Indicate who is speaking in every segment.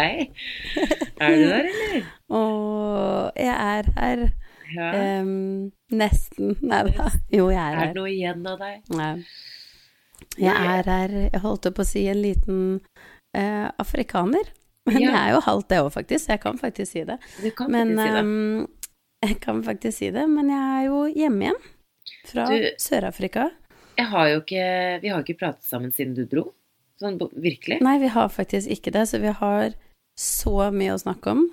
Speaker 1: Hei. Er du der, eller?
Speaker 2: Å, jeg er her.
Speaker 1: Ja.
Speaker 2: Um, nesten. Nei da. Jo, jeg er
Speaker 1: Er det noe igjen av deg?
Speaker 2: Nei. Jeg er her Jeg holdt på å si en liten uh, afrikaner. Men
Speaker 1: Ja.
Speaker 2: jeg er jo halvt det òg, faktisk. Jeg kan faktisk si det.
Speaker 1: Du kan
Speaker 2: Men
Speaker 1: faktisk si det.
Speaker 2: Um, jeg kan faktisk si det. Men jeg er jo hjemme igjen. Fra Sør-Afrika.
Speaker 1: Jeg har jo ikke, vi har ikke pratet sammen siden du dro. Sånn virkelig.
Speaker 2: Nei, vi har faktisk ikke det, så vi har så mye å snakke om.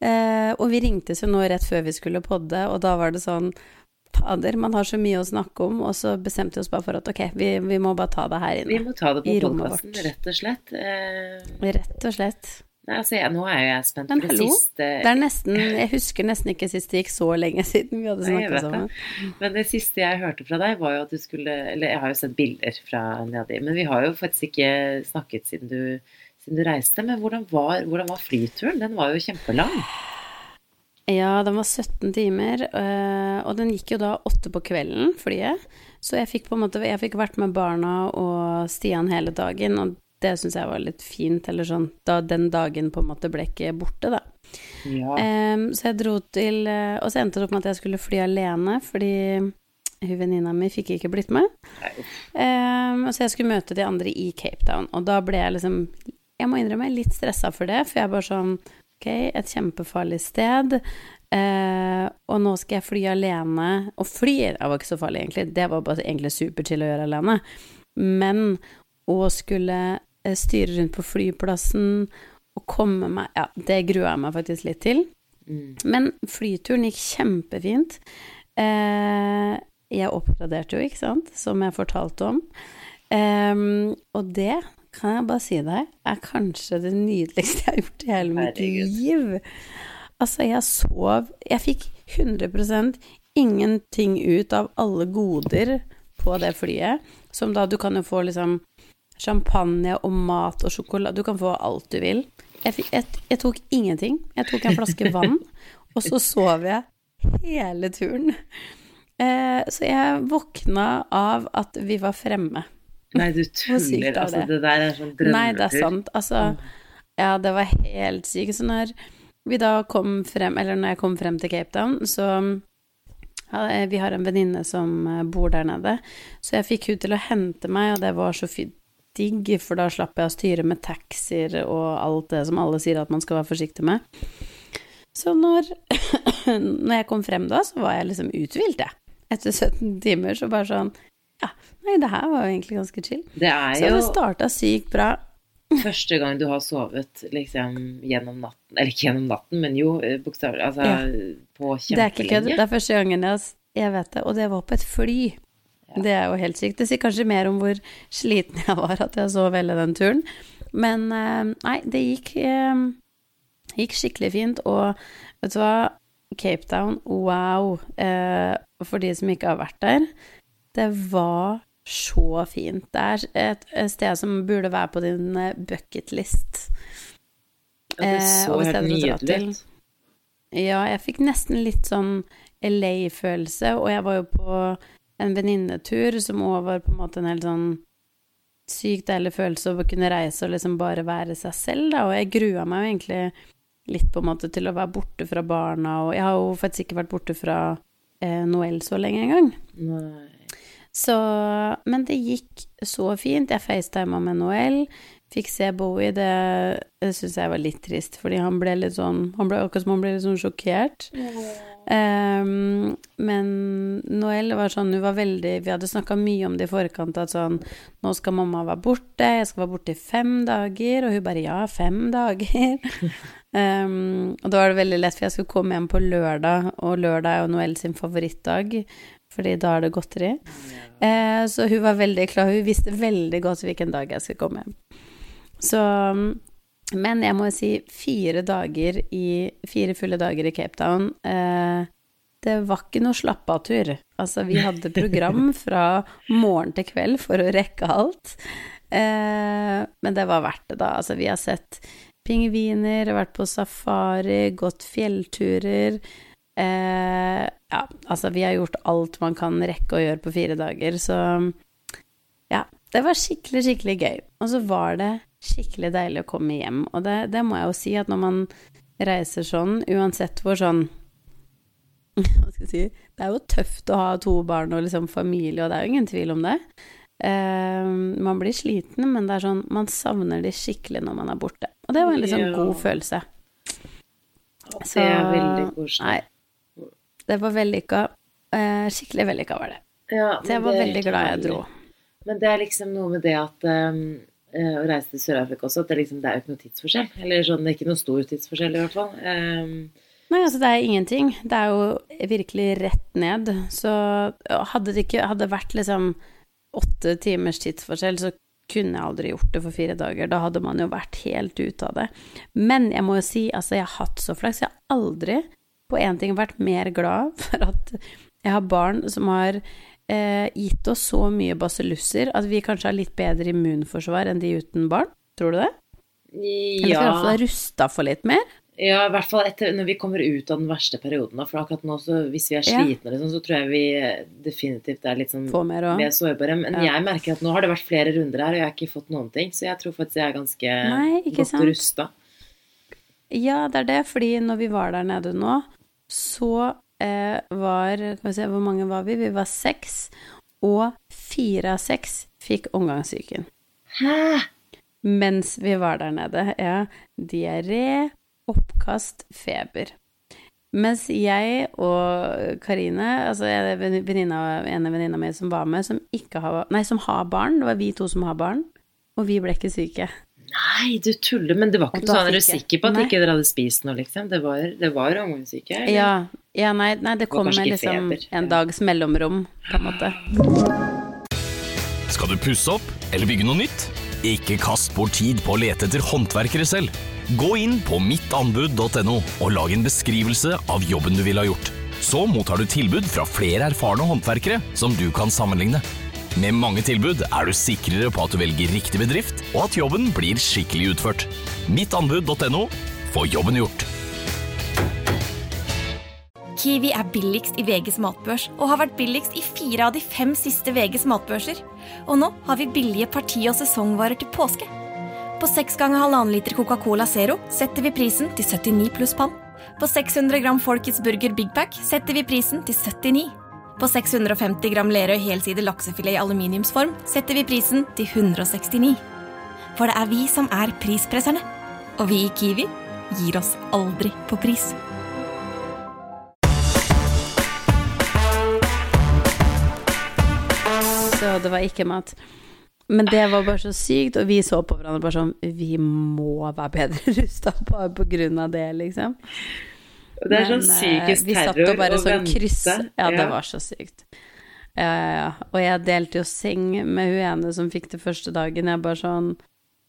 Speaker 2: Eh, og vi ringtes jo nå rett før vi skulle podde, og da var det sånn Fader, man har så mye å snakke om, og så bestemte vi oss bare for at ok, vi, vi må bare ta det her inne.
Speaker 1: Vi må ta det på podkasten, rett og slett. Eh,
Speaker 2: Rett og slett.
Speaker 1: nei, altså, jeg, nå er jo jeg spent
Speaker 2: Men
Speaker 1: på det
Speaker 2: hallo,
Speaker 1: siste
Speaker 2: Det er nesten Jeg husker nesten ikke sist det gikk så lenge siden vi hadde
Speaker 1: snakket
Speaker 2: snakka sammen.
Speaker 1: Men det siste jeg hørte fra deg, var jo at du skulle Eller jeg har jo sett bilder fra nedi, men vi har jo faktisk ikke snakket siden du, siden du reiste. Men hvordan var, hvordan var flyturen? Den var jo kjempelang.
Speaker 2: Ja, den var 17 timer, øh, og den gikk jo da åtte på kvelden, flyet. Så jeg fikk på en måte Jeg fikk vært med barna og Stian hele dagen, og det syns jeg var litt fint, eller sånn da den dagen på en måte ble ikke borte, da.
Speaker 1: Ja.
Speaker 2: Så jeg dro til eh, Og så endte det opp med at jeg skulle fly alene, fordi hun venninna mi fikk ikke blitt med. Um, så jeg skulle møte de andre i Cape Town, og da ble jeg liksom Jeg må innrømme jeg er litt stressa for det, for jeg er bare sånn Ok, et kjempefarlig sted, eh, og nå skal jeg fly alene. Og fly var ikke så farlig, egentlig, det var bare egentlig superchill å gjøre alene. Men å skulle eh, styre rundt på flyplassen og komme meg Ja, det grua jeg meg faktisk litt til.
Speaker 1: Mm.
Speaker 2: Men flyturen gikk kjempefint. Eh, jeg oppgraderte jo, ikke sant, som jeg fortalte om. Em, og det kan jeg bare si deg, er kanskje det nydeligste jeg har gjort i hele mitt liv. Altså, jeg sov Jeg fikk 100% ingenting ut av alle goder på det flyet. Som da du kan jo få liksom champagne og mat og sjokolade Du kan få alt du vil. Jeg, fikk, jeg, jeg tok ingenting. Jeg tok en flaske vann, og så sov jeg hele turen. Eh, så jeg våkna av at vi var fremme.
Speaker 1: Nei, du tuller.
Speaker 2: er
Speaker 1: Altså,
Speaker 2: det?
Speaker 1: der er sånn drømmetur.
Speaker 2: Nei, det er sant. Altså, ja, det var helt sykt. Så når vi da kom frem, eller når jeg kom frem til Cape Town, så ja, Vi har en venninne som eh, bor der nede, så jeg fikk hun til å hente meg, og det var så digg, for da slapp jeg å styre med taxier og alt det som alle sier at man skal være forsiktig med. Så når, når jeg kom frem da, så var jeg liksom uthvilt, jeg. Etter 17 timer, så bare sånn Ja, nei, det her var jo egentlig ganske chill.
Speaker 1: Det er
Speaker 2: Så
Speaker 1: jo
Speaker 2: det starta sykt bra.
Speaker 1: første gang du har sovet liksom gjennom natten Eller ikke gjennom natten, men jo eh, bokstavelig Altså
Speaker 2: Ja.
Speaker 1: på
Speaker 2: Det er ikke kødd. Det er første gangen jeg, jeg vet det, og det var på et fly. Det er jo helt sykt. Det sier kanskje mer om hvor sliten jeg var at jeg sov hele den turen. Men eh, nei, det gikk, eh, gikk skikkelig fint, og vet du hva? Cape Town, wow. Eh, for de som ikke har vært der, det var så fint. Det er et, sted som burde være på din eh, bucketlist.
Speaker 1: Ja, det
Speaker 2: er
Speaker 1: så
Speaker 2: eh,
Speaker 1: helt nydelig ut.
Speaker 2: Ja, jeg fikk nesten litt sånn LA-følelse, og jeg var jo på en venninnetur som òg var på en måte en helt sånn sykt deilig følelse å kunne reise og liksom bare være seg selv, da, og jeg grua meg jo egentlig litt på en måte til å være borte fra barna, og jeg har jo faktisk ikke vært borte fra eh, Noel så lenge engang.
Speaker 1: Nei.
Speaker 2: Så Men det gikk så fint. Jeg facetima med Noel. Fikk se Bowie. Det, det syns jeg var litt trist, fordi han ble litt sånn Han ble akkurat som han ble litt sånn sjokkert. Ehm, men Noel var sånn Hun var veldig Vi hadde snakka mye om det i forkant, at sånn Nå skal mamma være borte, jeg skal være borte i fem dager. Og hun bare Ja, fem dager. um, og da var det veldig lett, for jeg skulle komme hjem på lørdag, og lørdag er jo Noel sin favorittdag, fordi da er det godteri. Eh, så hun var veldig klar, hun visste veldig godt hvilken dag jeg skulle komme. Så Men jeg må si fire dager i Fire fulle dager i Cape Town eh, Det var ikke noe slapp-av-tur. Altså, vi hadde program fra morgen til kveld for å rekke alt. Eh, men det var verdt det, da. Altså, vi har sett pingviner, vært på safari, gått fjellturer. Eh, ja, altså, vi har gjort alt man kan rekke å gjøre på fire dager, så ja. Det var skikkelig, skikkelig gøy. Og så var det skikkelig deilig å komme hjem. Og det, det må jeg jo si, at når man reiser sånn, uansett hvor sånn Hva skal jeg si Det er jo tøft å ha to barn og liksom familie, og det er jo ingen tvil om det. Eh, man blir sliten, men det er sånn Man savner de skikkelig når man er borte. Og det var en litt sånn
Speaker 1: Ja.
Speaker 2: god følelse.
Speaker 1: Så, Det er veldig koselig.
Speaker 2: Nei. Det var vellykka. Eh, skikkelig vellykka var det.
Speaker 1: Ja,
Speaker 2: Så jeg var veldig glad jeg dro.
Speaker 1: Men det er liksom noe med det at um, å reise til Sør-Afrika også, at det, liksom, det er jo ikke noe tidsforskjell. Eller sånn, det er ikke noe stor tidsforskjell i hvert fall. Um,
Speaker 2: Nei, altså det er ingenting. Det er jo virkelig rett ned. Så hadde det ikke hadde vært liksom åtte timers tidsforskjell, så kunne jeg aldri gjort det for fire dager. Da hadde man jo vært helt ute av det. Men jeg må jo si, altså jeg har hatt så flaks. Jeg har aldri på én ting vært mer glad for at jeg har barn som har eh, gitt oss så mye basillusser at vi kanskje har litt bedre immunforsvar enn de uten barn. Tror du det? Ja. Eller i hvert fall er rusta for litt mer?
Speaker 1: ja, i hvert fall etter, når vi kommer ut av den verste perioden. For akkurat nå, så, hvis vi er
Speaker 2: Ja.
Speaker 1: liksom, så tror jeg vi eh, definitivt er litt sånn
Speaker 2: mer òg?
Speaker 1: vi er sårbare. Men
Speaker 2: Ja.
Speaker 1: jeg merker at nå har det vært flere runder her, og jeg har ikke fått noen ting. Så jeg tror faktisk jeg er ganske
Speaker 2: Nei,
Speaker 1: godt rusta.
Speaker 2: Ja, det er det, fordi når vi var der nede nå, så eh, var Skal vi se, hvor mange var vi? Vi var seks, og fire av seks fikk omgangssyken.
Speaker 1: Hæ?
Speaker 2: Mens vi var der nede. Ja, diaré, oppkast, feber. Mens jeg og Karine, altså venninna, ene venninna mi som var med, som har Nei, som har barn, det var vi to som har barn, og vi ble ikke syke.
Speaker 1: Nei, du tuller. Men det var ikke noe sånn, er du sikker på at
Speaker 2: Nei.
Speaker 1: ikke dere hadde spist noe, liksom? Det var, det var omgangssyke? eller?
Speaker 2: Ja, ja nei, nei, det
Speaker 1: Det
Speaker 2: kom med liksom
Speaker 1: feber.
Speaker 2: en dags mellomrom, på en måte.
Speaker 3: Skal du pusse opp eller bygge noe nytt? Ikke kast bort tid på å lete etter håndverkere selv. Gå inn på mittanbud.no og lag en beskrivelse av jobben du ville ha gjort. Så mottar du tilbud fra flere erfarne håndverkere som du kan sammenligne. Med mange tilbud er du sikrere på at du velger riktig bedrift, og at jobben blir skikkelig utført. Mittanbud.no få jobben gjort.
Speaker 4: Kiwi er billigst i VGs matbørs og har vært billigst i fire av de fem siste VGs matbørser. Og nå har vi billige parti- og sesongvarer til påske. På 6 ganger halvannen liter Coca-Cola Zero setter vi prisen til 79 pluss pann. På 600 gram Folkets Burger Big Pack setter vi prisen til 79. På 650 gram Lerøy helside laksefilet i aluminiumsform setter vi prisen til 169. For det er vi som er prispresserne. Og vi i Kiwi gir oss aldri på pris.
Speaker 2: Så det var ikke mat. Men det var bare så sykt, og vi så på hverandre bare sånn Vi må være bedre rusta bare på grunn av det, liksom.
Speaker 1: Det er sånn
Speaker 2: psykisk terror
Speaker 1: å vente.
Speaker 2: vi satt og bare sånn
Speaker 1: vente.
Speaker 2: kryss. Ja, det var så sykt. Ja, ja, ja. Og jeg delte jo seng med hun ene som fikk det første dagen. Jeg bare sånn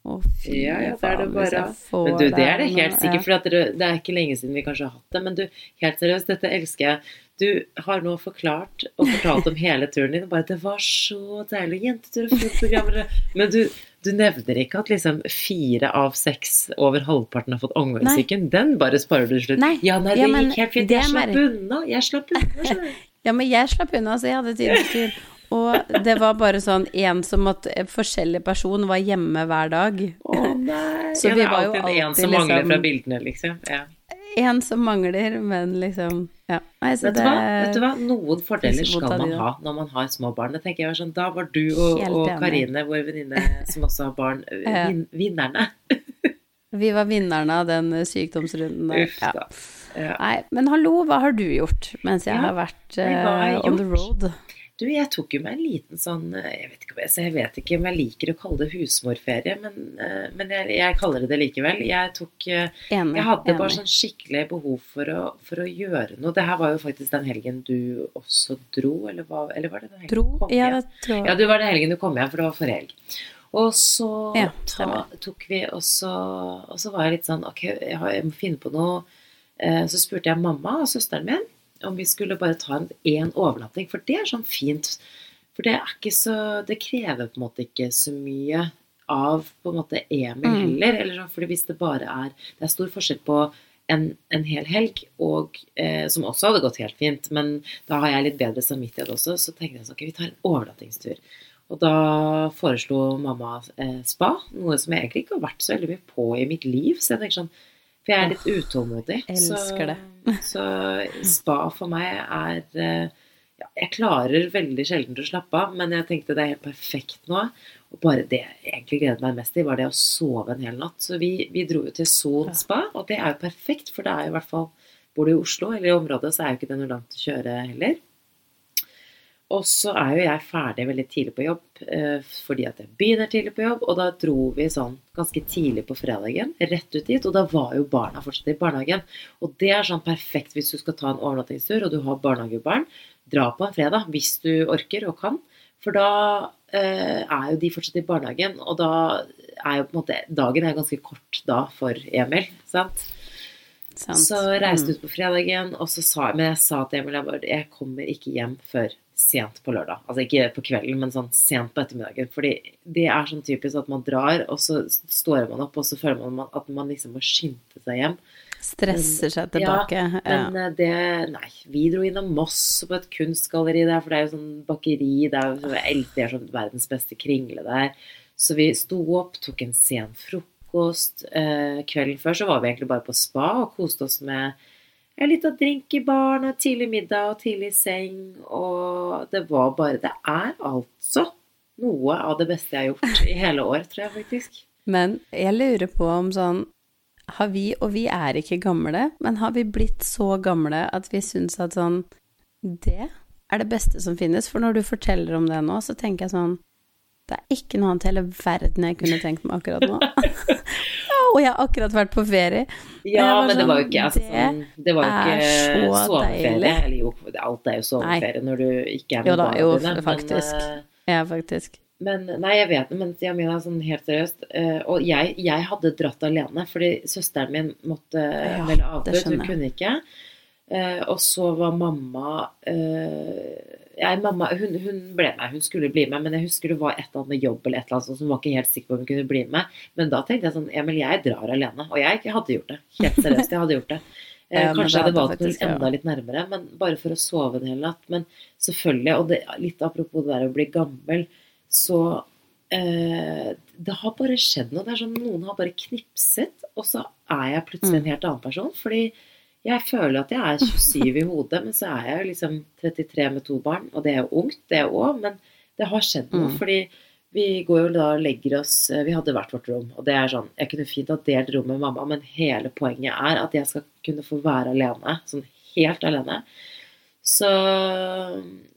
Speaker 2: Å, fy
Speaker 1: Ja, ja,
Speaker 2: faen, hvis jeg får
Speaker 1: Men du, det er det helt sikkert, for det er ikke lenge siden vi kanskje har hatt det. Men du, helt seriøst, dette elsker jeg. Du har nå forklart og fortalt om hele turen din. og Bare, det var så deilig. Jentetur og fotprogrammer. Men du, du nevner ikke at liksom fire av seks, over halvparten, har fått omgangssyken. Den bare sparer du til slutt.
Speaker 2: Nei.
Speaker 1: Ja, nei, det
Speaker 2: Ja, men
Speaker 1: gikk helt fint. Jeg slapp unna. Jeg slapp unna.
Speaker 2: Ja, men jeg slapp unna, så jeg hadde tidens tur. Og det var bare sånn en som at en forskjellig person var hjemme hver dag.
Speaker 1: Å nei.
Speaker 2: Så
Speaker 1: ja,
Speaker 2: vi var jo
Speaker 1: alltid en som mangler
Speaker 2: liksom-
Speaker 1: fra bildene, liksom. Ja.
Speaker 2: En som mangler, men liksom Ja. Nei, så
Speaker 1: Vet du,
Speaker 2: det?
Speaker 1: Vet du hva? Noen fordeler skal man ha når man har små barn. Det tenker jeg var sånn, Da var du og, og. Karine, vår venninne som også har barn, vin, vinnerne.
Speaker 2: Vi var vinnerne av den sykdomsrunden der.
Speaker 1: Uff da. Ja.
Speaker 2: Nei, men hallo, hva har du gjort mens jeg
Speaker 1: Ja,
Speaker 2: har vært
Speaker 1: uh,
Speaker 2: eh, on the
Speaker 1: gjort?
Speaker 2: road?
Speaker 1: Du, jeg tok jo meg en liten sånn eh, Jeg vet ikke, jeg- jeg vet ikke om jeg liker å kalle det husmorferie, men, eh, men jeg, jeg kaller det det likevel. Jeg tok eh,
Speaker 2: Enig.
Speaker 1: Jeg hadde bare sånn skikkelig behov for å, for å gjøre noe. Det her var jo faktisk den helgen du også dro, eller, hva, eller var det den helgen
Speaker 2: Dro?
Speaker 1: du kom
Speaker 2: Ja,
Speaker 1: hjem?
Speaker 2: det tror jeg.
Speaker 1: Ja, det var den helgen du kom hjem, for det var forrige helg. Og så
Speaker 2: Ja,
Speaker 1: ta, tok vi, og så, og så var jeg litt sånn Ok, jeg, må finne på noe. Så spurte jeg mamma og søsteren min om vi skulle bare ta en én overnatting, for det er sånn fint. For det er ikke så Det krever på en måte ikke så mye av på en måte Emil
Speaker 2: Mm.
Speaker 1: heller. Eller sånn, fordi hvis det bare er Det er stor forskjell på en, en hel helg, og, eh, som også hadde gått helt fint, men da har jeg litt bedre samvittighet også, så tenkte jeg sånn Ok, vi tar en overnattingstur. Og da foreslo mamma eh, spa, noe som jeg egentlig ikke har vært så veldig mye på i mitt liv. Så jeg tenker sånn For jeg er litt utålmodig.
Speaker 2: elsker det.
Speaker 1: Så spa for meg er eh, ja, Jeg klarer veldig sjelden å slappe av, men jeg tenkte det er helt perfekt nå. Og bare det jeg egentlig gledet meg mest til, var det å sove en hel natt. Så vi, vi dro jo til Son spa, og det er jo perfekt, for det er jo i hvert fall Bor du i Oslo eller i området, så er jo ikke det noe langt å kjøre heller. Og så er jo jeg ferdig veldig tidlig på jobb, eh, fordi at jeg begynner tidlig på jobb. Og da dro vi sånn ganske tidlig på fredagen, rett ut dit. Og da var jo barna fortsatt i barnehagen. Og det er sånn perfekt hvis du skal ta en overnattingstur, og du har barnehagebarn. Dra på en fredag hvis du orker og kan. For da eh, er jo de fortsatt i barnehagen, og da er jo på en måte Dagen er ganske kort da for Emil, sant.
Speaker 2: Sant.
Speaker 1: Så reiste jeg ut på fredagen, og så sa Men jeg sa til Emil jeg, bare, jeg kommer ikke hjem før sent på lørdag. Altså ikke på kvelden, men sånn sent på ettermiddagen. Fordi det er sånn typisk at man drar, og så står man opp, og så føler man at man liksom må skynde seg hjem.
Speaker 2: Stresser seg tilbake. Ja,
Speaker 1: Men eh, det Nei. Vi dro innom Moss på et kunstgalleri der, for det er jo sånn bakeri. Det er sånn verdens beste kringle der. Så vi sto opp, tok en sen frokost. Eh, kvelden før så var vi egentlig bare på spa og koste oss med en liten drink i baren og tidlig middag og tidlig seng. Og det var bare Det er altså noe av det beste jeg har gjort i hele år, tror jeg faktisk.
Speaker 2: Men jeg lurer på om sånn Har vi, og vi er ikke gamle, men har vi blitt så gamle at vi syns at sånn Det er det beste som finnes? For når du forteller om det nå, så tenker jeg sånn Det er ikke noe annet i hele verden jeg kunne tenkt meg akkurat nå. og jeg har akkurat vært på ferie.
Speaker 1: Ja,
Speaker 2: men,
Speaker 1: men det var jo
Speaker 2: sånn,
Speaker 1: ikke altså,
Speaker 2: det
Speaker 1: sånn, Det var jo ikke
Speaker 2: så
Speaker 1: soveferie.
Speaker 2: deilig.
Speaker 1: Eller jo, alt er jo soveferie når du ikke er med
Speaker 2: Jo da, jo, faktisk.
Speaker 1: Men, eh,
Speaker 2: Ja, faktisk.
Speaker 1: men nei, jeg vet det, men Jamina, sånn helt seriøst eh, Og jeg, jeg hadde dratt alene, fordi søsteren min måtte
Speaker 2: Ja,
Speaker 1: melde avbud. Hun kunne ikke. Eh, og så var mamma eh, jeg, mamma, hun, hun ble med, hun skulle bli med, men jeg husker det var et eller annet jobb eller et eller annet sånt, så hun var ikke helt sikker på om hun kunne bli med. Men da tenkte jeg sånn Emil, jeg drar alene. Og jeg hadde gjort det. Helt seriøst, jeg hadde gjort det. Eh,
Speaker 2: Ja,
Speaker 1: Kanskje jeg hadde valgt noe
Speaker 2: faktisk, ja.
Speaker 1: enda litt nærmere, men bare for å sove en hel natt. Men selvfølgelig, og det, litt apropos det der å bli gammel, så eh, Det har bare skjedd noe. Det er sånn Noen har bare knipset, og så er jeg plutselig
Speaker 2: Mm.
Speaker 1: en helt annen person. Fordi jeg føler at jeg er 27 i hodet, men så er jeg jo liksom 33 med to barn. Og det er jo ungt, det òg, men det har skjedd noe.
Speaker 2: Mm.
Speaker 1: Fordi vi går jo da og legger oss eh, Vi hadde hvert vårt rom, og det er sånn Jeg kunne fint ha delt rom med mamma, men hele poenget er at jeg skal kunne få være alene. Sånn helt alene. Så,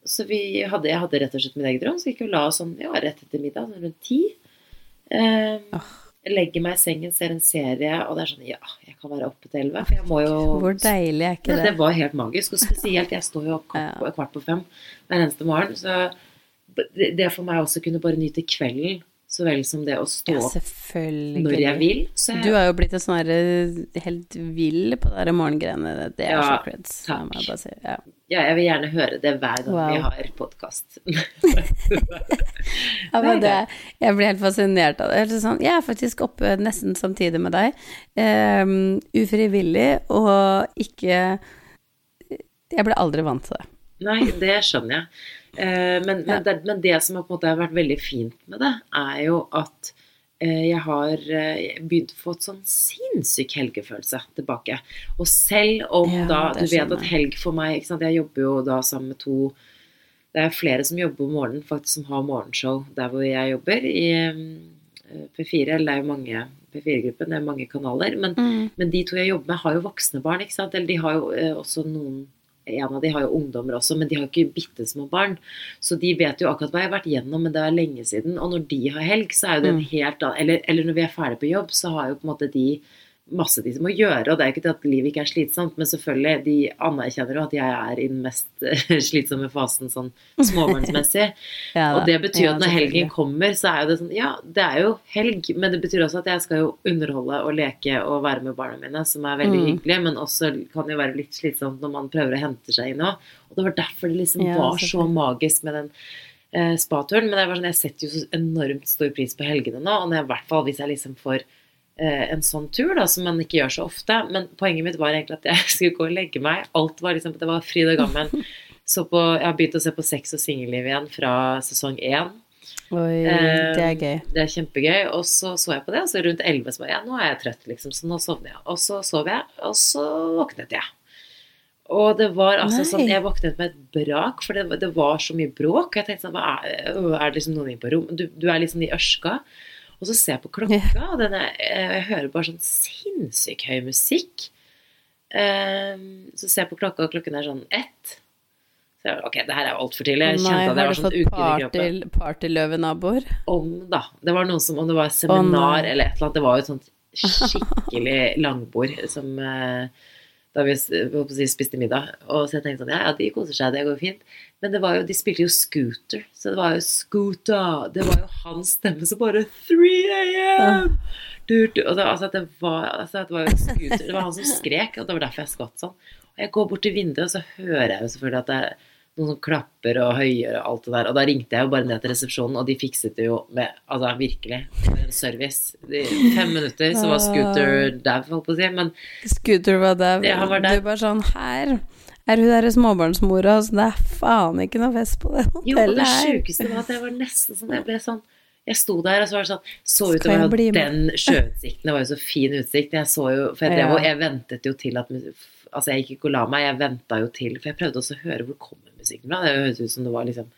Speaker 1: så vi hadde, jeg hadde rett og slett mitt eget rom, så gikk vi og la oss sånn ja, rett etter middag, sånn rundt ti. Eh, legger meg i sengen, ser en serie, og det er sånn Ja, jeg kan være oppe til elleve, for jeg må jo
Speaker 2: Hvor deilig er ikke
Speaker 1: ja,
Speaker 2: det?
Speaker 1: det var helt magisk. Og spesielt, jeg står jo opp kvart på, fem hver eneste morgen. Så det for meg også kunne bare nyte kvelden så vel som det å stå
Speaker 2: Ja,
Speaker 1: opp når jeg vil. Så
Speaker 2: Du har jo blitt en sånn herre helt vill på de morgengreiene. Det er
Speaker 1: Ja,
Speaker 2: så creds.
Speaker 1: takk.
Speaker 2: jeg si. Ja.
Speaker 1: ja, jeg vil gjerne høre det hver gang vi har podkast.
Speaker 2: Ja, men det, jeg blir helt fascinert av det. Sånn, jeg er faktisk oppe nesten samtidig med deg. Um, ufrivillig og ikke Jeg ble aldri vant til det.
Speaker 1: Nei, det skjønner jeg. Eh, men, men, det, men det som har på en måte har vært veldig fint med det, er jo at eh, jeg har eh, begynt å få et sånn sinnssyk helgefølelse tilbake. Og selv om
Speaker 2: Ja,
Speaker 1: da Du vet at helg for meg ikke sant? Jeg jobber jo da sammen med to Det er flere som jobber om morgenen, faktisk som har morgenshow der hvor jeg jobber, i eh, P4. Eller det er jo mange P4-gruppen, det er mange kanaler. Men,
Speaker 2: Mm.
Speaker 1: men de to jeg jobber med, har jo voksne barn, ikke sant. Eller de har jo også noen En av de har jo ungdommer også, men de har ikke bitte små barn. Så de vet jo akkurat hva jeg har vært gjennom, men det er lenge siden. Og når de har helg, så er jo det en
Speaker 2: Mm.
Speaker 1: helt annen eller, eller når vi er ferdig på jobb, så har jo på en måte de masse de må gjøre. Og det er jo ikke til at livet ikke er slitsomt, men selvfølgelig, de anerkjenner jo at jeg er i den mest eh, slitsomme fasen sånn småbarnsmessig.
Speaker 2: Ja,
Speaker 1: Og det betyr
Speaker 2: ja,
Speaker 1: at når helgen kommer, så er jo det sånn Ja, det er jo helg, men det betyr også at jeg skal jo underholde og leke og være med barna mine, som er veldig
Speaker 2: Mm.
Speaker 1: hyggelig, men også kan jo være litt slitsomt når man prøver å hente seg inn òg. Og det var derfor det liksom
Speaker 2: Ja,
Speaker 1: var så magisk med den eh, spaturen. Men det var sånn, jeg setter jo så enormt stor pris på helgene nå, og når jeg, i hvert fall hvis jeg liksom får en sånn tur, da, som man ikke gjør så ofte. Men poenget mitt var egentlig at jeg skulle gå og legge meg. Alt var liksom Det var fryd og gammen. Så på, jeg har begynt å se på Sex og singelliv igjen fra sesong én.
Speaker 2: Oi,
Speaker 1: Eh,
Speaker 2: det er gøy.
Speaker 1: Det er kjempegøy. Og så så jeg på det, og så rundt 11 så var jeg, ja, nå er jeg trøtt, liksom, så nå sovner jeg. Og så sov jeg, og så våknet jeg. Og det var altså
Speaker 2: Nei.
Speaker 1: sånn Jeg våknet med et brak, for det, det var så mye bråk. Og jeg tenkte sånn Er, øh, er det liksom noen inne på rom? Du, du er liksom i ørska. Og så ser jeg på klokka, og den er, jeg, hører bare sånn sinnssykt høy musikk. Ehm, så ser jeg på klokka, og klokken er sånn ett. Så jeg, ok, det her er jo altfor tidlig. Jeg kjente at jeg var sånn
Speaker 2: fått
Speaker 1: uken i kroppen
Speaker 2: party, partyløvenaboer?
Speaker 1: om, da. Det var noe som om det var seminar
Speaker 2: nei.
Speaker 1: eller et eller annet. Det var jo et sånt skikkelig langbord som eh, da vi si, spiste middag. Og så jeg tenkte sånn, ja, ja, de koser seg, det går fint. Men det var jo, de spilte jo Scooter, så det var jo Scooter. Det var jo hans stemme som bare 3 AM! Altså, det var, altså, det var jo Scooter. Det var han som skrek, og det var derfor jeg skvatt sånn. Og jeg går bort til vinduet, og så hører jeg jo selvfølgelig at det er noen som klapper og høyer og alt det der. Og da ringte jeg jo bare ned til resepsjonen, og de fikset det jo med Altså virkelig, med service. I fem minutter så var scooter dau, holdt på å si. Men
Speaker 2: Scooter var dau.
Speaker 1: Ja, han var.
Speaker 2: Du bare sånn Her er hun derre småbarnsmora, så det er faen ikke noe fest på det
Speaker 1: jo, det
Speaker 2: hotellet
Speaker 1: sjukeste var at jeg var nesten sånn Jeg ble sånn jeg sto der, og så var det sånn Så ut over den sjøutsikten. Det var jo så fin utsikt. Jeg så jo For jeg, drev,
Speaker 2: Ja.
Speaker 1: og jeg ventet jo til at Altså, jeg gikk ikke og la meg, jeg venta jo til For jeg prøvde også å høre hvor kommer musikken fra. Det høres ut som det var liksom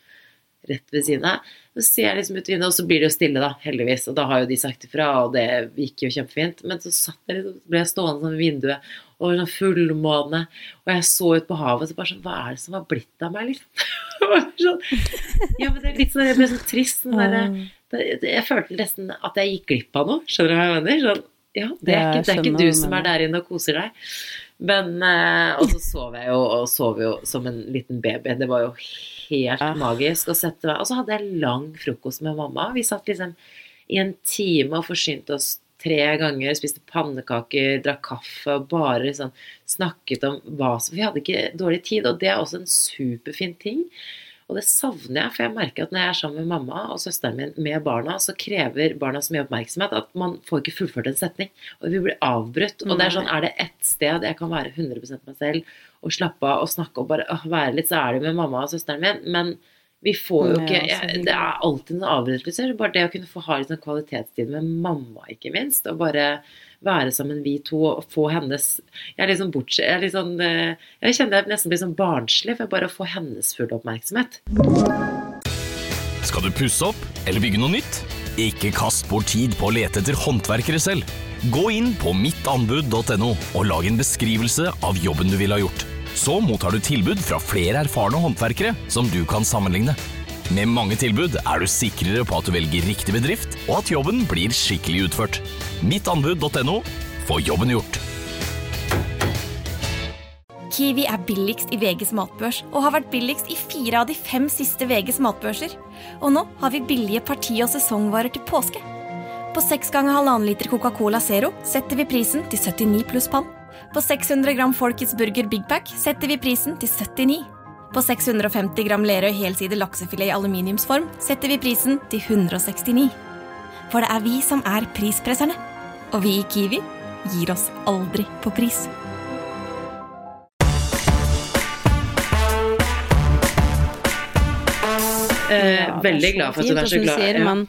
Speaker 1: rett ved siden av. Så ser jeg liksom ut vinduet, og så blir det jo stille, da, heldigvis. Og da har jo de sagt ifra, og det gikk jo kjempefint. Men så satt jeg litt, ble jeg stående sånn ved vinduet, og sånn fullmåne, og jeg så ut på havet, og så bare sånn Hva er det som har blitt av meg, liksom? Sånn, ja, men det er litt sånn, jeg ble sånn trist. Sånn der, det, det, jeg følte nesten at jeg gikk glipp av noe. Skjønner du hva jeg mener? Sånn, ja, det er, ikke, det er ikke du som er der inne og koser deg. Men eh, Og så sov jeg jo, og sov jo som en liten baby. Det var jo helt
Speaker 2: Ah.
Speaker 1: magisk å sette meg Og så hadde jeg lang frokost med mamma. Vi satt liksom i en time og forsynte oss tre ganger, spiste pannekaker, drakk kaffe og bare sånn snakket om hva som Vi hadde ikke dårlig tid, og det er også en superfin ting. Og det savner jeg, for jeg merker at når jeg er sammen med mamma og søsteren min med barna, så krever barna så mye oppmerksomhet at man får ikke fullført en setning. Og vi blir avbrutt. Og det er sånn, er det ett sted jeg kan være 100 meg selv og slappe av og snakke og bare åh, være litt, så er det med mamma og søsteren min. Men vi får jo ikke jeg. Det er alltid noen avbrytelser. Bare det å kunne få ha litt sånn kvalitetstid med mamma, ikke minst. Og bare være sammen vi to og få hennes Jeg er litt sånn bortse... Jeg, litt sånn, eh, jeg kjenner jeg nesten blir sånn barnslig for bare å få hennes fulle oppmerksomhet.
Speaker 3: Skal du pusse opp eller bygge noe nytt? Ikke kast bort tid på å lete etter håndverkere selv. Gå inn på mittanbud.no og lag en beskrivelse av jobben du ville ha gjort. Så mottar du tilbud fra flere erfarne håndverkere som du kan sammenligne. Med mange tilbud er du sikrere på at du velger riktig bedrift, og at jobben blir skikkelig utført. Mittanbud.no få jobben gjort.
Speaker 4: Kiwi er billigst i VGs matbørs og har vært billigst i fire av de fem siste VGs matbørser. Og nå har vi billige parti- og sesongvarer til påske. På 6 ganger halvannen liter Coca-Cola Zero setter vi prisen til 79 pluss pann. På 600 gram Folkets Burger Big Pack setter vi prisen til 79. På 650 gram Lerøy helside laksefilet i aluminiumsform setter vi prisen til 169. For det er vi som er prispresserne. Og vi i Kiwi gir oss aldri på pris.
Speaker 1: Eh,
Speaker 2: Ja,
Speaker 1: veldig glad for at du er så glad.
Speaker 2: Sier,
Speaker 1: ja.
Speaker 2: man,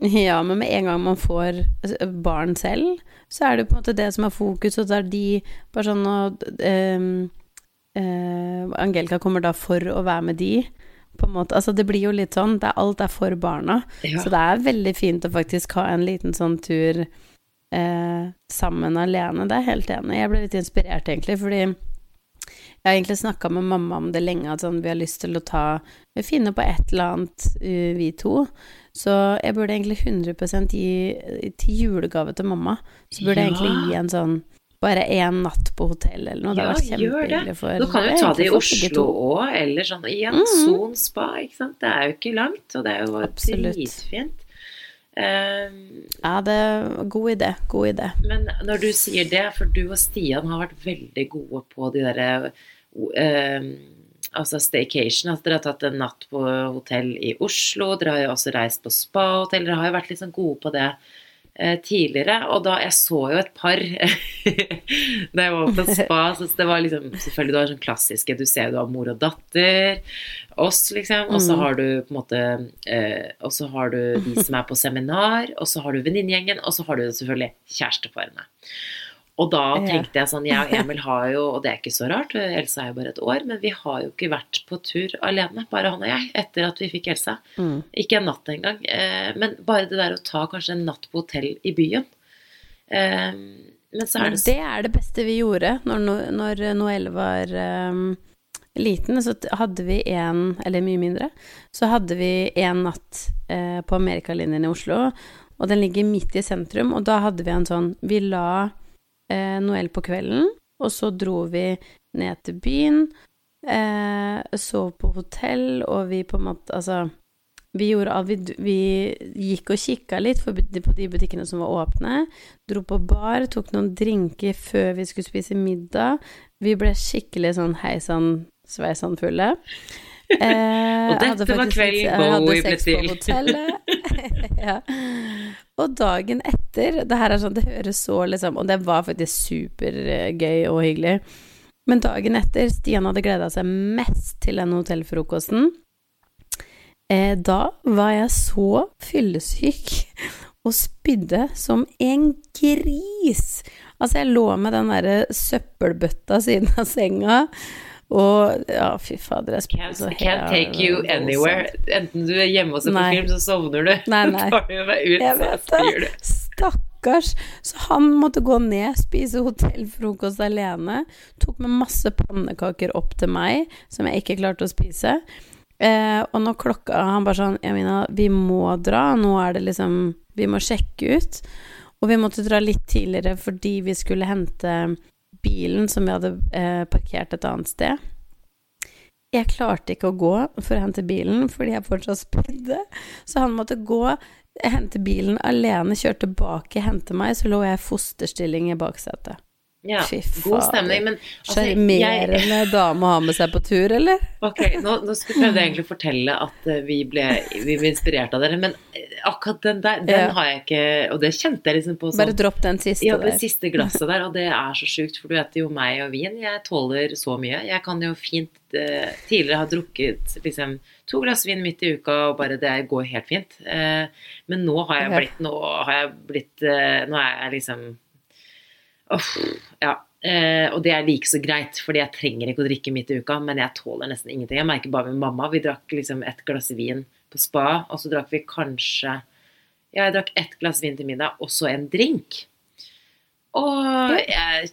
Speaker 2: ja, men med en gang man får altså, barn selv, så er det på en måte det som er fokus, og det er de bare sånn og ehm, eh, Angelica kommer da for å være med de, på en måte. Altså det blir jo litt sånn, det er, alt er for barna.
Speaker 1: Ja.
Speaker 2: Så det er veldig fint å faktisk ha en liten sånn tur eh, sammen alene. Det er jeg helt enig i. Jeg ble litt inspirert, egentlig, fordi jeg har egentlig snakka med mamma om det lenge, at sånn, vi har lyst til å ta Finne på et eller annet, uh, vi to. Så jeg burde egentlig 100% gi til julegave til mamma. Så burde jeg egentlig gi en sånn bare én natt på hotell eller noe.
Speaker 1: Ja,
Speaker 2: det
Speaker 1: gjør det. Du kan jo ta det i Oslo òg, eller sånn i en mm. Spa, ikke sant. Det er jo ikke langt, og det er jo dritfint. Um,
Speaker 2: Ja, det er god idé. God idé.
Speaker 1: Men når du sier det, for du og Stian har vært veldig gode på de derre um, Altså staycation. At dere har tatt en natt på hotell i Oslo. Dere har jo også reist på spahotell. Dere har jo vært litt sånn gode på det tidligere. Og da Jeg så jo et par da jeg var på spa. Så det var liksom Selvfølgelig du har sånn klassiske Du ser jo du har mor og datter. Oss, liksom. Og så
Speaker 2: Mm.
Speaker 1: har du på en måte eh, Og så har du de som er på seminar. Og så har du venninnegjengen. Og så har du selvfølgelig kjæresteparene. Og da tenkte jeg sånn, jeg og Emil har jo, og det er ikke så rart, Elsa er jo bare et år, men vi har jo ikke vært på tur alene, bare han og jeg, etter at vi fikk Elsa.
Speaker 2: Mm.
Speaker 1: Ikke en natt engang. Eh, men bare det der å ta kanskje en natt på hotell i byen. Eh, men så er det,
Speaker 2: det er det beste vi gjorde når, når Noelle var ehm, liten. Så hadde vi en, eller mye mindre, så hadde vi en natt eh, på Amerikalinjen i Oslo. Og den ligger midt i sentrum, og da hadde vi en sånn Vi la eh, Noel på kvelden, og så dro vi ned til byen. Eh, sov på hotell, og vi på en måte Altså vi, gjorde, alt. vi, vi gikk og kikka litt på de butikkene som var åpne. Dro på bar, tok noen drinker før vi skulle spise middag. Vi ble skikkelig sånn hei sann, sveisann fulle. Eh,
Speaker 1: Og dette var
Speaker 2: faktisk
Speaker 1: ble
Speaker 2: til. jeg hadde
Speaker 1: Bowie
Speaker 2: sex på hotellet. ja. Og dagen etter Det her er sånn, det høres så liksom Og det var faktisk supergøy og hyggelig. Men dagen etter, Stian hadde gleda seg mest til den hotellfrokosten. Eh, da var jeg så fyllesyk og spydde som en gris. Altså, jeg lå med den derre søppelbøtta siden av senga, og ja, fy fader, jeg
Speaker 1: can't,
Speaker 2: så
Speaker 1: can't take you anywhere. Enten du er hjemme og ser på film, så sovner du.
Speaker 2: Nei, nei.
Speaker 1: Tar du deg ut,
Speaker 2: Jeg
Speaker 1: så
Speaker 2: vet
Speaker 1: spyr
Speaker 2: det.
Speaker 1: du.
Speaker 2: Stakkars. Så han måtte gå ned, spise hotellfrokost alene. Tok med masse pannekaker opp til meg, som jeg ikke klarte å spise. Eh, og når klokka Han bare sånn Jamina, vi må dra. Nå er det liksom Vi må sjekke ut. Og vi måtte dra litt tidligere fordi vi skulle hente bilen som vi hadde eh, parkert et annet sted. Jeg klarte ikke å gå for å hente bilen fordi jeg fortsatt spydde, så han måtte gå, hente bilen alene, kjøre tilbake, hente meg, så lå jeg i fosterstilling i baksetet.
Speaker 1: Ja,
Speaker 2: Fy
Speaker 1: god stemning. Men altså, jeg,
Speaker 2: dame å ha med seg på tur, eller?
Speaker 1: Ok, nå, nå skulle jeg egentlig fortelle at eh, vi ble, vi ble inspirert av dere, men eh, akkurat den der, den
Speaker 2: Ja.
Speaker 1: har jeg ikke Og det kjente jeg liksom på sånn
Speaker 2: Bare dropp den siste
Speaker 1: Ja, det siste glasset der, og det er så sjukt, for du vet jo meg og vin, jeg tåler så mye. Jeg kan jo fint eh, tidligere ha drukket liksom to glass vin midt i uka, og bare det går helt fint. Eh, men nå har jeg blitt Nå har jeg blitt eh, Nå er jeg liksom Uff, ja. Eh, og det er like så greit, fordi jeg trenger ikke å drikke midt i uka, men jeg tåler nesten ingenting. Jeg merker bare med mamma. Vi drakk liksom et glass vin på spa, og så drakk vi kanskje Ja, jeg drakk ett glass vin til middag, og så en drink. Og jeg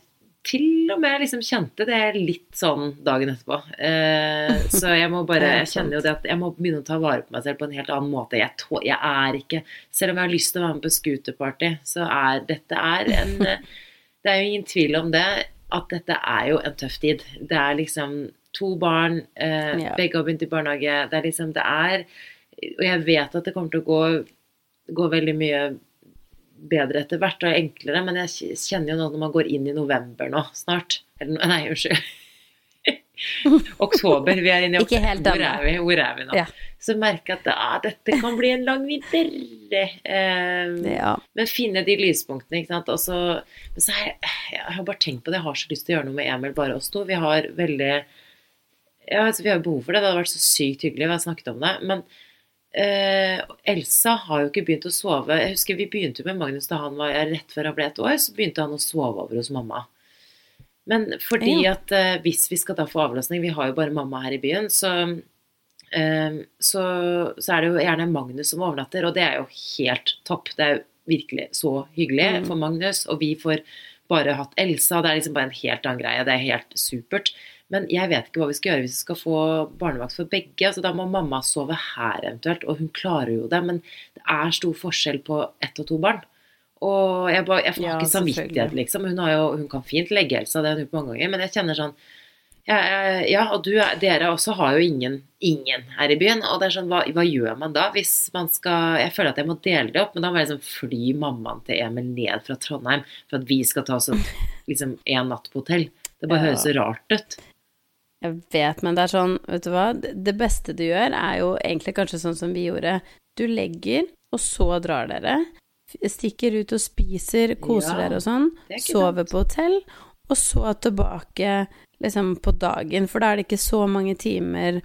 Speaker 1: til og med liksom kjente det litt sånn dagen etterpå. Eh, så jeg må bare Jeg kjenner jo det at jeg må begynne å ta vare på meg selv på en helt annen måte. Jeg, tå, jeg er ikke Selv om jeg har lyst til å være med på scooterparty, så er dette er en Det er jo ingen tvil om det, at dette er jo en tøff tid. Det er liksom to barn, eh,
Speaker 2: Ja.
Speaker 1: begge har begynt i barnehage. Det er liksom Det er Og jeg vet at det kommer til å gå, gå veldig mye bedre etter hvert og enklere, men jeg kjenner jo nå når man går inn i november nå snart Eller nei, unnskyld. oktober. Vi er inne i oktober. Hvor er vi, Hvor er vi nå?
Speaker 2: Ja.
Speaker 1: Så merker jeg at ah, dette kan bli en lang vinter. Eh,
Speaker 2: Ja.
Speaker 1: men finne de lyspunktene, ikke sant. Og så, men så har jeg, jeg har bare tenkt på det, jeg har så lyst til å gjøre noe med Emil, bare oss to. Vi har veldig ja, altså, Vi har behov for det. Det hadde vært så sykt hyggelig, å ha snakket om det. Men eh, Elsa har jo ikke begynt å sove. Jeg husker Vi begynte med Magnus da han var rett før han ble et år, så begynte han å sove over hos mamma. Men fordi
Speaker 2: Ja.
Speaker 1: at eh, hvis vi skal da få avlastning, vi har jo bare mamma her i byen, så, eh, så, så er det jo gjerne Magnus som overnatter, og det er jo helt topp. Det er jo virkelig så hyggelig
Speaker 2: Mm.
Speaker 1: for Magnus, og vi får bare hatt Elsa. Det er liksom bare en helt annen greie. Det er helt supert. Men jeg vet ikke hva vi skal gjøre hvis vi skal få barnevakt for begge. Altså, da må mamma sove her eventuelt, og hun klarer jo det. Men det er stor forskjell på ett og to barn. Og jeg, bare, jeg får
Speaker 2: Ja,
Speaker 1: ikke samvittighet, liksom. Hun, har jo, hun kan fint legge helsa, det har hun gjort mange ganger, men jeg kjenner sånn ja, ja, og du, er- dere også har jo ingen, ingen her i byen. Og det er sånn, hva, hva gjør man da hvis man skal Jeg føler at jeg må dele det opp, men da må jeg liksom fly mammaen til Emil ned fra Trondheim for at vi skal ta oss liksom en natt på hotell. Det bare
Speaker 2: Ja.
Speaker 1: høres så rart ut.
Speaker 2: Jeg vet, men det er sånn, vet du hva, det det beste du gjør er jo egentlig kanskje sånn som vi gjorde. Du legger, og så drar dere. Stikker ut og spiser, koser
Speaker 1: Ja,
Speaker 2: dere og sånn.
Speaker 1: det er
Speaker 2: Sover
Speaker 1: sant.
Speaker 2: på hotell, og så tilbake liksom på dagen, for da er det ikke så mange timer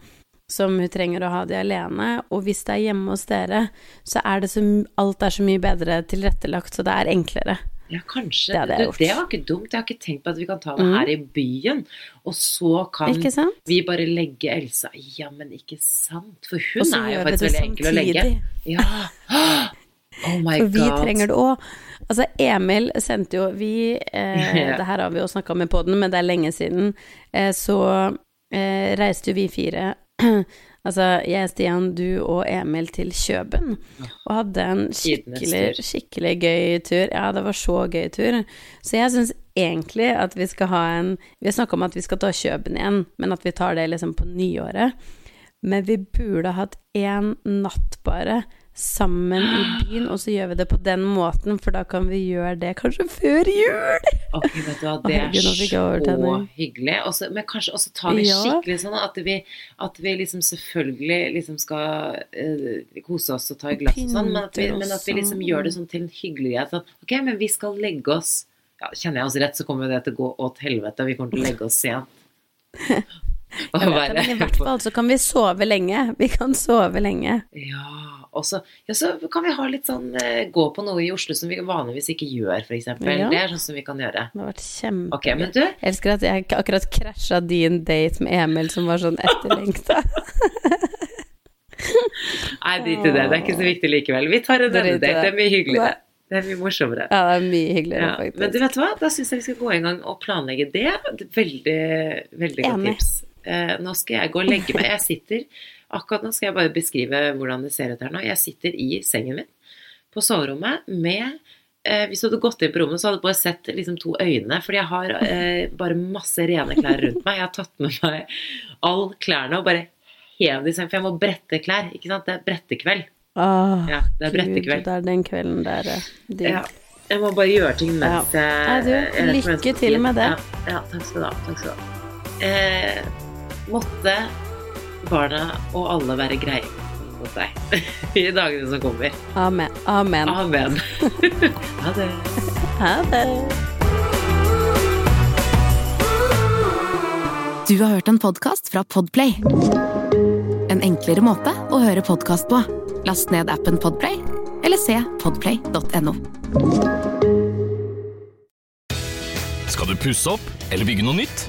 Speaker 2: som hun trenger å ha de alene. Og hvis det er hjemme hos dere, så er det så, alt er så mye bedre tilrettelagt, så det er enklere.
Speaker 1: Ja, kanskje.
Speaker 2: Det gjort.
Speaker 1: det var ikke dumt. Jeg har ikke tenkt på at vi kan ta det
Speaker 2: Mhm.
Speaker 1: her i byen. Og så kan vi bare legge Elsa Ja, men ikke sant? For hun er jo faktisk
Speaker 2: det
Speaker 1: veldig enkel å legge. Ja. Oh my
Speaker 2: For vi
Speaker 1: god.
Speaker 2: trenger det òg. Altså, Emil sendte jo Vi eh,
Speaker 1: yeah.
Speaker 2: Det her har vi jo snakka med på den, men det er lenge siden. Eh, så eh, reiste jo vi fire Altså jeg, Stian, du og Emil til Kjøben. Og hadde en skikkelig, skikkelig gøy tur. Ja, det var så gøy tur. Så jeg syns egentlig at vi skal ha en Vi har snakka om at vi skal ta Kjøben igjen, men at vi tar det liksom på nyåret. Men vi burde hatt én natt bare sammen i byen, og så gjør vi det på den måten, for da kan vi gjøre det kanskje før jul.
Speaker 1: Ok, vet du hva, det er så hyggelig. Også, men kanskje også ta det skikkelig sånn at vi, at vi liksom selvfølgelig liksom skal uh, kose oss og ta i glass og sånn, men at, vi, men at vi liksom gjør det sånn til en hyggelighet. Sånn, ok, men vi skal legge oss ja, Kjenner jeg oss rett, så kommer det til å gå åt helvete. Vi kommer til å legge oss sent. Og
Speaker 2: Jeg det, men i hvert fall så kan vi sove lenge. Vi kan sove lenge.
Speaker 1: Ja, og så, ja, så kan vi ha litt sånn eh, Gå på noe i Oslo som vi vanligvis ikke gjør, f.eks.
Speaker 2: Ja.
Speaker 1: Det er sånn som vi kan gjøre.
Speaker 2: Det har vært kjempegøy.
Speaker 1: Okay, men du
Speaker 2: Jeg elsker at jeg akkurat krasja din date med Emil, som var sånn etterlengta.
Speaker 1: Nei, drit i det. Det er ikke så viktig likevel. Vi tar en date. Det er mye hyggeligere. Det er mye morsommere.
Speaker 2: Ja, det er mye hyggeligere,
Speaker 1: Ja.
Speaker 2: faktisk.
Speaker 1: Men du vet hva, da syns jeg vi skal gå i gang og planlegge det. Veldig, veldig godt tips. Eh, nå skal jeg gå og legge meg. Jeg sitter Akkurat nå skal jeg bare beskrive hvordan det ser ut her nå. Jeg sitter i sengen min på soverommet med eh, Hvis du hadde gått inn på rommet, så hadde du bare sett liksom to øyne. Fordi jeg har eh, bare masse rene klær rundt meg. Jeg har tatt med meg all klærne og bare hev de i sengen. For jeg må brette klær. Ikke sant? Det er brettekveld.
Speaker 2: Åh,
Speaker 1: Ja, det er brettekveld.
Speaker 2: Det er den kvelden der. eh, digg.
Speaker 1: Ja. Jeg må bare gjøre ting mens jeg,
Speaker 2: du,
Speaker 1: jeg
Speaker 2: lykke
Speaker 1: hva jeg skal
Speaker 2: til med det.
Speaker 1: Ja, ja, takk skal du ha. Takk skal du ha. Eh, måtte barna og alle være greie mot deg i dagene som kommer.
Speaker 2: Amen. Amen.
Speaker 1: Amen. ha det.
Speaker 2: Ha det.
Speaker 5: Du har hørt en podkast fra Podplay. En enklere måte å høre podkast på. Last ned appen Podplay, eller se podplay.no.
Speaker 3: Skal du pusse opp eller bygge noe nytt?